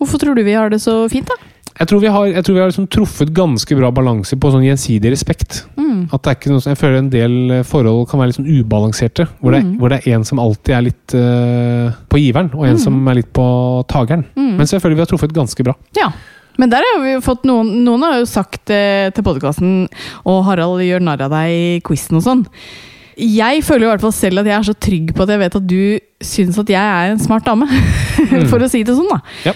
hvorfor tror du vi har det så fint, da? Jeg tror vi har, jeg tror vi har liksom truffet ganske bra balanse på sånn gjensidig respekt. At det er ikke noe Jeg føler en del eh, forhold kan være litt sånn ubalanserte. Hvor, det, hvor det er en som alltid er litt uh, på giveren, og en som er litt på tageren. Men jeg føler vi har truffet ganske bra. Ja. Men der har vi jo fått noen Noen har jo sagt eh, til podkasten Og Harald gjør narr av deg i quizen og sånn. Jeg føler i hvert fall selv at jeg er så trygg på at jeg vet at du syns at jeg er en smart dame. *laughs* For å si det sånn, da. Ja.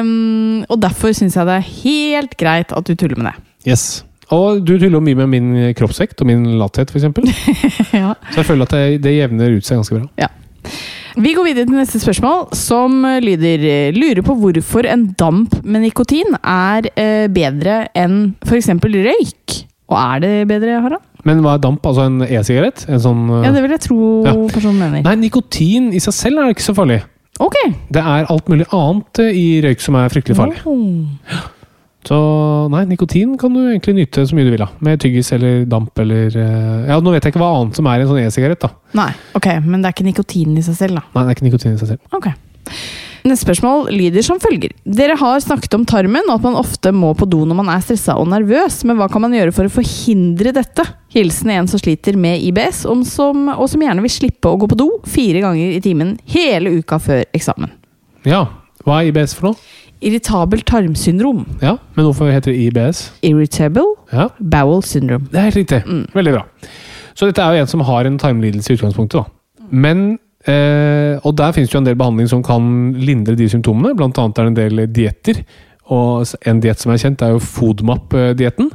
Um, og derfor syns jeg det er helt greit at du tuller med det. Yes. Og du tuller jo mye med min kroppsvekt og min lathet, f.eks. *laughs* ja. Så jeg føler at det, det jevner ut seg ganske bra. Vi går videre til neste spørsmål, som lyder Lurer på hvorfor en damp med nikotin er eh, bedre enn f.eks. røyk. Og er det bedre, Harald? Men hva er damp? Altså en e-sigarett? Sånn uh... Ja, det vil jeg tro Ja. personen mener. Nei, nikotin i seg selv er ikke så farlig. Ok. Det er alt mulig annet eh, i røyk som er fryktelig farlig. Oh. Så nei, nikotin kan du egentlig nyte så mye du vil av. Med tyggis eller damp eller eh, Ja, nå vet jeg ikke hva annet som er i en sånn e-sigarett, da. Nei, ok, men det er ikke nikotin i seg selv, da. Nei, det er ikke nikotin i seg selv. Ok. Neste spørsmål lyder som følger. Dere har snakket om tarmen, og at man ofte må på do når man er stressa og nervøs, men hva kan man gjøre for å forhindre dette? Hilsen en som sliter med IBS, om som, og som gjerne vil slippe å gå på do fire ganger i timen hele uka før eksamen. Ja. Hva er IBS for noe? Irritabelt tarmsyndrom. Ja, Men hvorfor heter det IBS? Irritable Ja, bowel syndrome. Det er helt riktig. Veldig bra. Så dette er jo en som har en tarmlidelse i utgangspunktet. da. Men, eh, Og der finnes det jo en del behandling som kan lindre de symptomene. Blant annet er det en del dietter. Og en diett som er kjent, er jo FODMAP-dietten.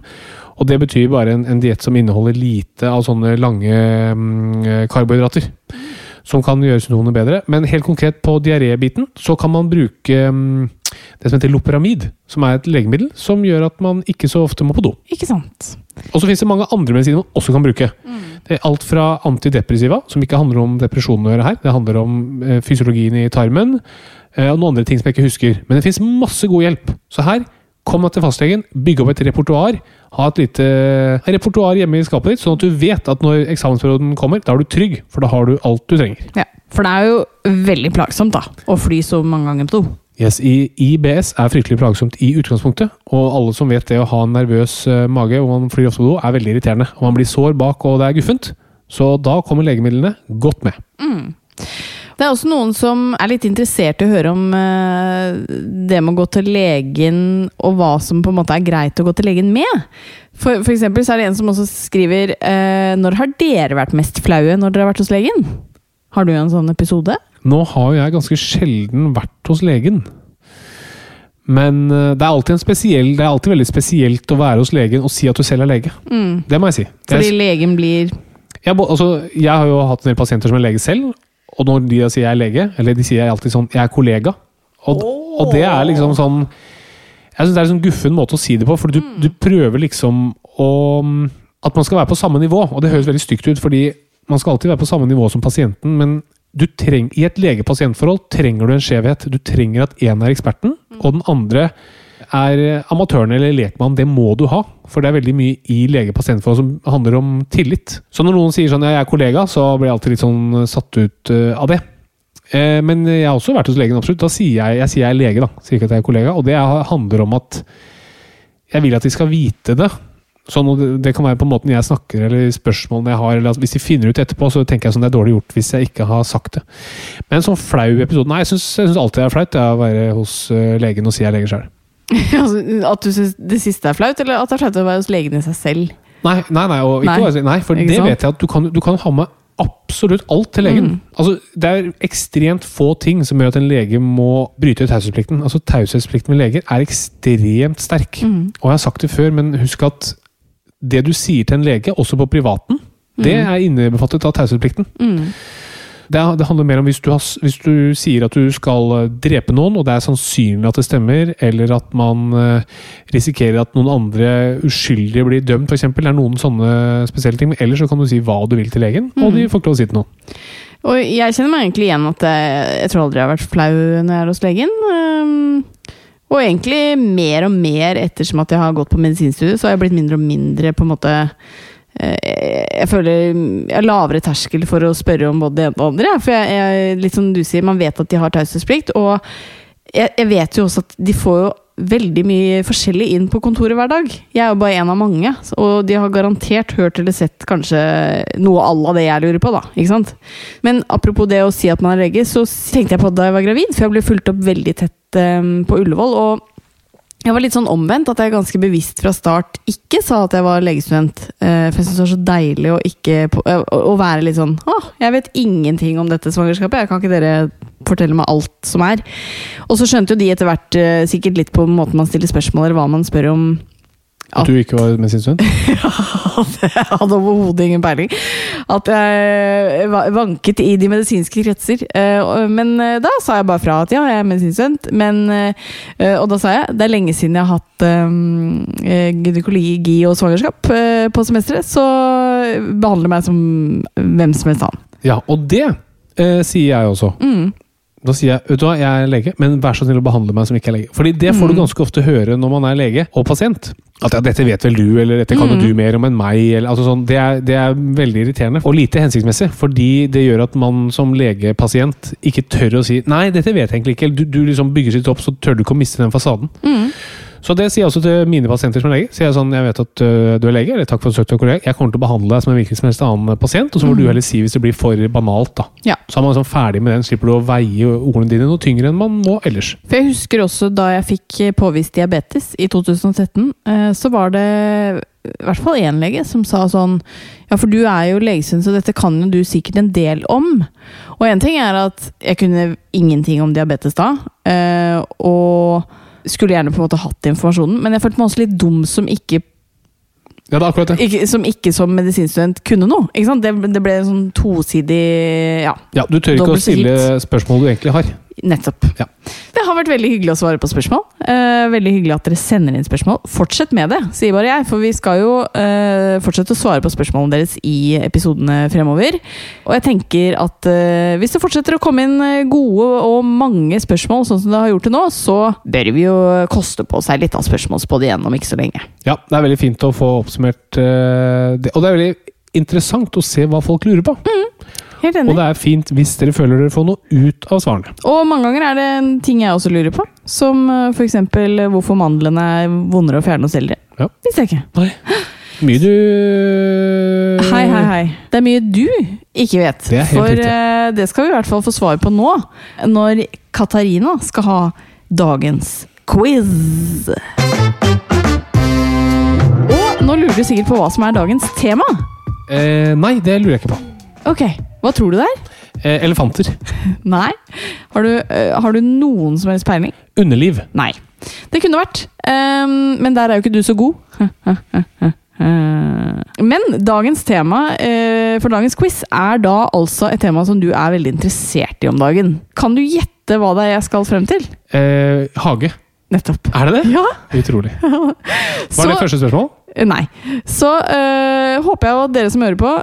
Og det betyr bare en, en diett som inneholder lite av sånne lange mm, karbohydrater. Som kan gjøre symptomene bedre. Men helt konkret på diarébiten så kan man bruke mm, det som heter loperamid. Som er et legemiddel som gjør at man ikke så ofte må på do. Ikke sant? Og så finnes det mange andre medisiner man også kan bruke. Det er alt fra antidepressiva, som ikke handler om depresjon å gjøre her. Det handler om eh, fysiologien i tarmen eh, og noen andre ting som jeg ikke husker. Men det finnes masse god hjelp. Så her, kom deg til fastlegen, bygg opp et repertoar. Ha et lite et repertoar hjemme i skapet ditt, sånn at du vet at når eksamensperioden kommer, da er du trygg, for da har du alt du trenger. Ja, For det er jo veldig plagsomt da, å fly så mange ganger på do. Yes, IBS er fryktelig plagsomt i utgangspunktet, og alle som vet det å ha en nervøs eh, mage og man flyr ofte på do, er veldig irriterende. Og man blir sår bak, og det er guffent. Så da kommer legemidlene godt med. Det er også noen som er litt interessert i å høre om eh, det med å gå til legen, og hva som på en måte er greit å gå til legen med. For, for eksempel så er det en som også skriver eh, Når har dere vært mest flaue når dere har vært hos legen? Har du en sånn episode? Nå har jo jeg ganske sjelden vært hos legen. Men eh, det er alltid en spesiell Det er alltid veldig spesielt å være hos legen og si at du selv er lege. Det må jeg si. Fordi Jeg, legen blir jeg, altså, jeg har jo hatt en del pasienter som er lege selv, og når de sier jeg er lege, eller de sier jeg alltid sånn jeg er kollega. Og, og det er liksom sånn Jeg synes det er en sånn guffen måte å si det på, for du, du prøver liksom å At man skal være på samme nivå, og det høres veldig stygt ut, fordi man skal alltid være på samme nivå som pasienten, men du treng, i et lege-pasient-forhold trenger du en skjevhet. Du trenger at én er eksperten, og den andre er amatøren eller lekmann. Det må du ha, for det er veldig mye i lege-pasient-forhold som handler om tillit. Så når noen sier sånn ja, jeg er kollega, så blir jeg alltid litt sånn satt ut eh, av det. Eh, Men jeg har også vært hos legen, absolutt. Da sier jeg, jeg sier jeg er lege, da. Sier ikke at jeg er kollega. Og det handler om at jeg vil at de skal vite det. Sånn, det, kan være på måten jeg snakker, eller spørsmålene jeg har. eller Hvis de finner ut etterpå, så tenker jeg sånn det er dårlig gjort hvis jeg ikke har sagt det. Men en sånn flau episode Nei, jeg syns, alltid det er flaut det er å være hos eh, legen og si jeg er lege sjøl. *laughs* altså, At du syns det siste er flaut, eller at det er flaut å være hos legen i seg selv? Nei, nei, nei, Nei. si- nei for det vet jeg at du kan, du kan ha med absolutt alt til legen. Altså, det er ekstremt få ting som gjør at en lege må bryte taushetsplikten. Altså, Taushetsplikten med leger er ekstremt sterk. Og jeg har sagt det før, men husk at det du sier til en lege, også på privaten, det er innebefattet av taushetsplikten. Det, er- det handler mer om hvis du, has, hvis du sier at du skal eh, drepe noen, og det er sannsynlig at det stemmer, eller at man eh, risikerer at noen andre uskyldige blir dømt, f.eks. Det er noen sånne spesielle ting. Men ellers så kan du si hva du vil til legen, og de får ikke lov å si til noen. Og jeg kjenner meg egentlig igjen at jeg, jeg tror aldri jeg har vært flau når jeg er hos legen. Ehm, og egentlig mer og mer ettersom at jeg har gått på medisinstudiet, så har jeg blitt mindre og mindre på en måte eh, Jeg føler jeg har lavere terskel for å spørre om både det ene og det andre. For jeg, jeg, litt som du sier, man vet at de har taushetsplikt. Og jeg, jeg vet jo også at de får jo veldig mye forskjellig inn på kontoret hver dag. Jeg er jo bare en av mange, og de har garantert hørt eller sett kanskje noe à la det jeg lurer på, da. Ikke sant? Men apropos det å si at man er lege, så tenkte jeg på det da jeg var gravid, for jeg ble fulgt opp veldig tett eh, på Ullevål. og jeg var litt sånn omvendt, at jeg ganske bevisst fra start ikke sa at jeg var legestudent. Uh, For jeg syns det var så deilig å ikke eh, å være litt sånn Å, jeg vet ingenting om dette svangerskapet. Jeg kan ikke dere fortelle meg alt som er? Og så skjønte jo de etter hvert uh, sikkert litt på måten man stiller spørsmål, eller hva man spør om. At du ikke var medisinstudent? *laughs* Jeg hadde overhodet ingen peiling. At jeg vanket i de medisinske kretser. Eh, Men eh, da sa jeg bare fra at ja, jeg er medisinstudent. Men, eh, og da sa jeg det er lenge siden jeg har hatt gynekologi og svangerskap på semesteret, så behandle meg som hvem som helst annen. Ja, og det eh, sier jeg også. Mm. Da sier jeg vet du hva, jeg er lege, men vær så snill å behandle meg som ikke er lege. Fordi det får Mm. du ganske ofte høre når man er lege og pasient. At ja, dette vet vel du, eller dette kan jo Mm. du mer om enn meg. Eller, altså sånn, det, er, det er veldig irriterende og lite hensiktsmessig. Fordi det gjør at man som legepasient ikke tør å si nei, dette vet jeg egentlig ikke. Du, du liksom bygger sitt opp, så tør du ikke å miste den fasaden. Mm. Så det sier jeg også til mine pasienter som er lege. Sier jeg sånn, jeg vet at øh, du er lege, eller takk for at du søkte kollega. Jeg kommer til å behandle deg som en hvilken som helst annen pasient, og så får du heller si hvis det blir for banalt. da. Ja. Så er man liksom ferdig med den, slipper du å veie ordene dine noe tyngre enn man må ellers. For jeg husker også da jeg fikk påvist diabetes i 2013, eh, så var det i hvert fall én lege som sa sånn Ja, for du er jo legesønn, så dette kan jo du sikkert en del om. Og én ting er at jeg kunne ingenting om diabetes da, eh, og skulle gjerne på en måte hatt informasjonen, men jeg følte meg også litt dum som ikke Ja, det er akkurat det. ikke, som ikke som medisinstudent kunne noe. Ikke sant? Det, det ble en sånn tosidig Ja, Ja, Du tør ikke å stille spørsmål du egentlig har. Nettopp. Ja. Det har vært veldig hyggelig å svare på spørsmål. Eh, veldig hyggelig at dere sender inn spørsmål. Fortsett med det, sier bare jeg, for vi skal jo eh, fortsette å svare på spørsmålene deres i episodene fremover. Og jeg tenker at eh, hvis det fortsetter å komme inn eh, gode og mange spørsmål, sånn som det har gjort til nå, så bør vi jo koste på seg litt av spørsmålsbåd igjen om ikke så lenge. Ja, Det er veldig fint å få oppsummert øh, det. Og det er veldig interessant å se hva folk lurer på. Helt enig. Og det er fint hvis dere føler dere får noe ut av svarene. Og mange ganger er det en ting jeg også lurer på. Som f.eks. for eksempel eh, hvorfor mandlene er vondere å fjerne hos eldre. Ja. Visste jeg ikke. Nei. Mye du Hei, hei, hei. Det er mye du ikke vet. Det For riktig. eh, det skal vi i hvert fall få svar på nå. Når Katarina skal ha dagens quiz. Og nå lurer du sikkert på hva som er dagens tema. Eh, nei, det lurer jeg ikke på. Ok, hva tror du det er? Eh, elefanter. *laughs* Nei. Har du, eh, har du noen som helst peiling? Underliv. Nei. Det kunne vært, ehm, men der er jo ikke du så god. *laughs* Men dagens tema eh, for dagens quiz er da altså et tema som du er veldig interessert i om dagen. Kan du gjette hva det er jeg skal frem til? Eh, hage. Nettopp. Er det det? Ja, Utrolig. *laughs* Var så, det første spørsmål? Nei. Så eh, håper jeg at dere som hører på,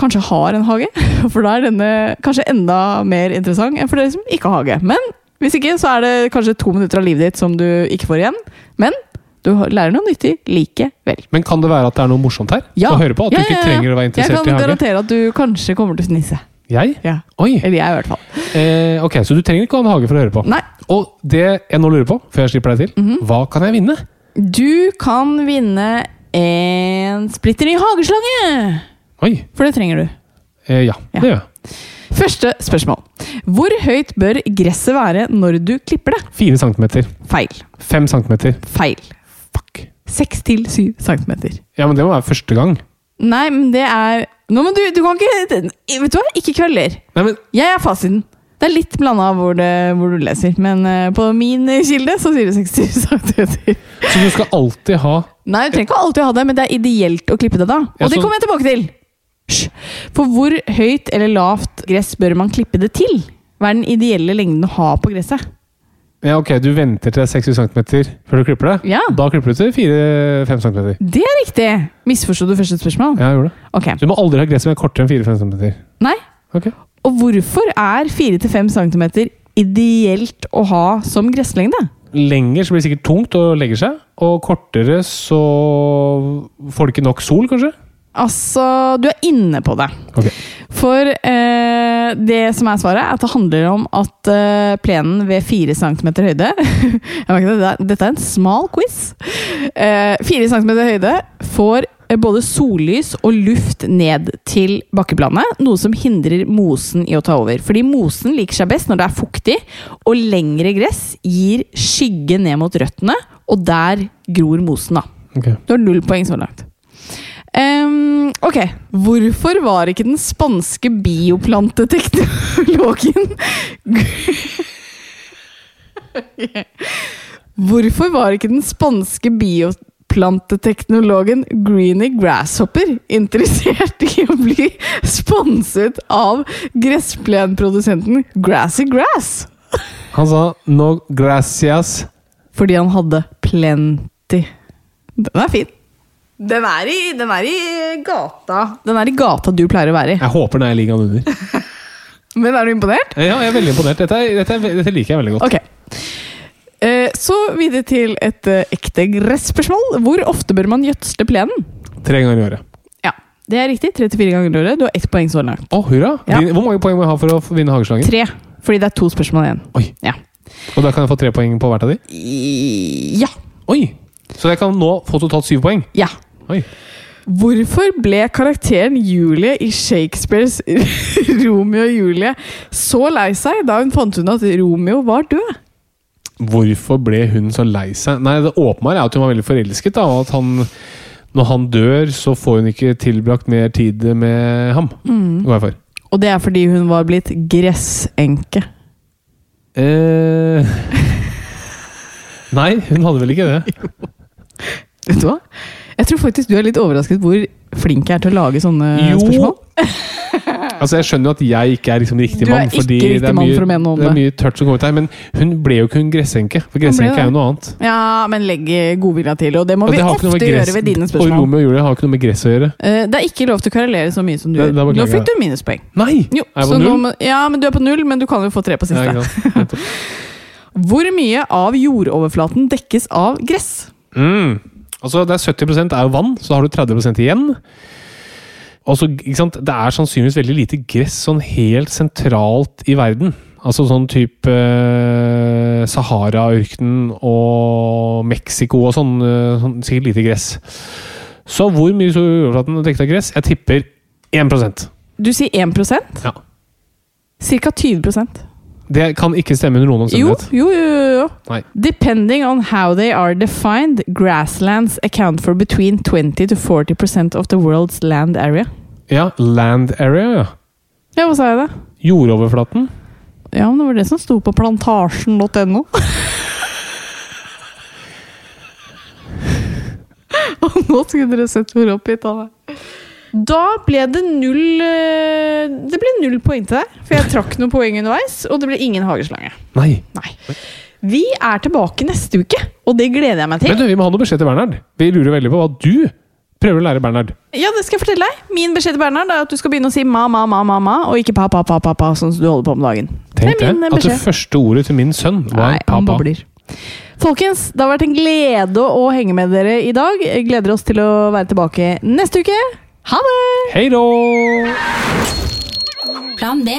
kanskje har en hage. *laughs* For da er denne kanskje enda mer interessant enn for dere som ikke har hage. Men hvis ikke, så er det kanskje to minutter av livet ditt som du ikke får igjen. Men du lærer noe nyttig likevel. Men kan det være at det er noe morsomt her? Ja. Å høre på? At Ja, du ikke ja, ja. trenger å være Jeg interessert kan i hage? garantere at du kanskje kommer til å fnise. Jeg? Ja. Oi! Eller jeg, i hvert fall. Eh, ok, Så du trenger ikke å ha en hage for å høre på? Nei. Og det jeg nå lurer på, før jeg slipper deg til, Mhm. hva kan jeg vinne? Du kan vinne en splitter ny hageslange! Oi! For det trenger du. Eh, ja, Ja. det gjør jeg. Første spørsmål. Hvor høyt bør gresset være når du klipper det? Fire centimeter. Feil. Fem centimeter. Feil. Fuck. Seks til syv centimeter. Ja, men det må være første gang. Nei, men det er Nå men du Du kan ikke Vet du hva? Ikke kvelder. Nei, men Jeg er fasiten. Det er litt blanda hvor, hvor du leser, men eh, på min kilde så sier det 60 cm. Så du skal alltid ha Nei, du trenger ikke alltid ha det, men det er ideelt å klippe det da. Og Ja, det kommer jeg tilbake til! For hvor høyt eller lavt gress bør man klippe det til? Hva er den ideelle lengden å ha på gresset? Ja, ok, du venter til det er 60 cm før du klipper det. Ja. Da klipper du til 4-5 cm. Det er riktig! Misforsto du første spørsmål? Ja, jeg gjorde det. Okay. Så du må aldri ha gress som er kortere enn 4-5 cm. Nei. Ok. Og hvorfor er 4-5 cm ideelt å ha som gresslengde? Lenger så blir det sikkert tungt og legger seg, og kortere så får du ikke nok sol, kanskje? Altså, du er inne på det. Okay. For eh, det som er svaret, er at det handler om at eh, plenen ved 4 cm høyde *laughs* Dette er en smal quiz. Eh, 4 cm høyde får eh, både sollys og luft ned til bakkeplanet, noe som hindrer mosen i å ta over. Fordi mosen liker seg best når det er fuktig, og lengre gress gir skygge ned mot røttene, og der gror mosen, da. Okay. Du har null poeng så langt. Ehm, ok, hvorfor var ikke den spanske bioplanteteknologen *laughs* Hvorfor var ikke den spanske bioplanteteknologen Greeny Grasshopper interessert i å bli sponset av gressplenprodusenten Grassy Grass? Han sa 'no gracias'. Fordi han hadde plenty. Den er fin. Den er, i, den er i gata Den er i gata du pleier å være i. Jeg håper den er i ligaen under. *laughs* Men er du imponert? Ja, jeg er veldig imponert. Dette, dette, dette liker jeg veldig godt. Ok. Eh, så videre til et eh, ekte gresspørsmål. Hvor ofte bør man gjødsle plenen? Tre ganger i året. Ja, det er riktig. 34 ganger i året. Du har ett poeng så langt. Å, hurra! Ja. Hvor mange poeng må jeg ha for å vinne hageslangen? Tre. Fordi det er to spørsmål igjen. Oi. Ja. Og da kan jeg få tre poeng på hvert av de? Ja. Oi! Så jeg kan nå få totalt syv poeng? ja. Oi. Hvorfor ble karakteren Julie i Shakespeares *laughs* Romeo og Julie så lei seg da hun fant ut at Romeo var død? Hvorfor ble hun så lei seg? Nei, Det åpenbare er at hun var veldig forelsket. da, og at han, Når han dør, så får hun ikke tilbrakt mer tid med ham. Mm. Går jeg for. Og det er fordi hun var blitt gressenke. Eh... *laughs* Nei, hun hadde vel ikke det. Vet du hva? Jeg tror faktisk du er litt overrasket hvor flink jeg er til å lage sånne Jo. spørsmål. *laughs* Altså, Jeg skjønner jo at jeg ikke er liksom riktig mann. fordi riktig det er mye, for det. er mye tørt som kommer til her, Men hun ble jo ikke hun gressenke. For gressenke er jo noe annet. Ja, men legg godvilja til, og det må Og vi det ofte gress- gjøre ved dine Og spørsmål. Romeo og Julie har ikke noe med gress å gjøre. Eh, Det er ikke lov til å kverulere så mye som du gjør. Nå fikk du minuspoeng. Nei! Jo, Er jeg på null? må- ja, men du er på null, men du kan jo få tre på siste. Ja. *laughs* Hvor mye av jordoverflaten dekkes av gress? Mm. Altså, det er 70 er jo vann, så da har du 30 igjen. Og ikke sant, Det er sannsynligvis veldig lite gress sånn helt sentralt i verden. Altså sånn type eh, Sahara-ørkenen og Mexico og sånn, eh, sånn. Sikkert lite gress. Så hvor mye jordoverflaten er dekket av gress? Jeg tipper 1% Du sier 1% Ja. Ca. 20 Det kan ikke stemme under noen Jo, omstendighet. jo, jo, jo. Nei. Depending on how they are defined, grasslands account for between 20 to 40% of the world's land area. Ja, land area, ja. Ja, hva sa jeg da? Jordoverflaten. Ja, men det var det som sto på plantasjen.no. Og *laughs* nå skulle dere sett hvor oppgitt han er. Da ble det null eh, Det ble null poeng til deg, for jeg trakk noen poeng underveis, og det ble ingen hageslange. Nei. Nei. Vi er tilbake neste uke, og det gleder jeg meg til. Men du, vi må ha noe beskjed til Bernhard. Vi lurer veldig på hva du prøver å lære Bernhard. Ja, det skal jeg fortelle deg. Min beskjed til Bernhard er at du skal begynne å si ma, ma, ma, ma, ma og ikke pa, pa, pa, pa, pa, sånn som du holder på om dagen. Tenk det det, at det første ordet til min sønn var Nei, han pappa. Folkens, det har vært en glede å henge med dere i dag. Jeg gleder oss til å være tilbake neste uke. Ha det! Hei då! Plan B.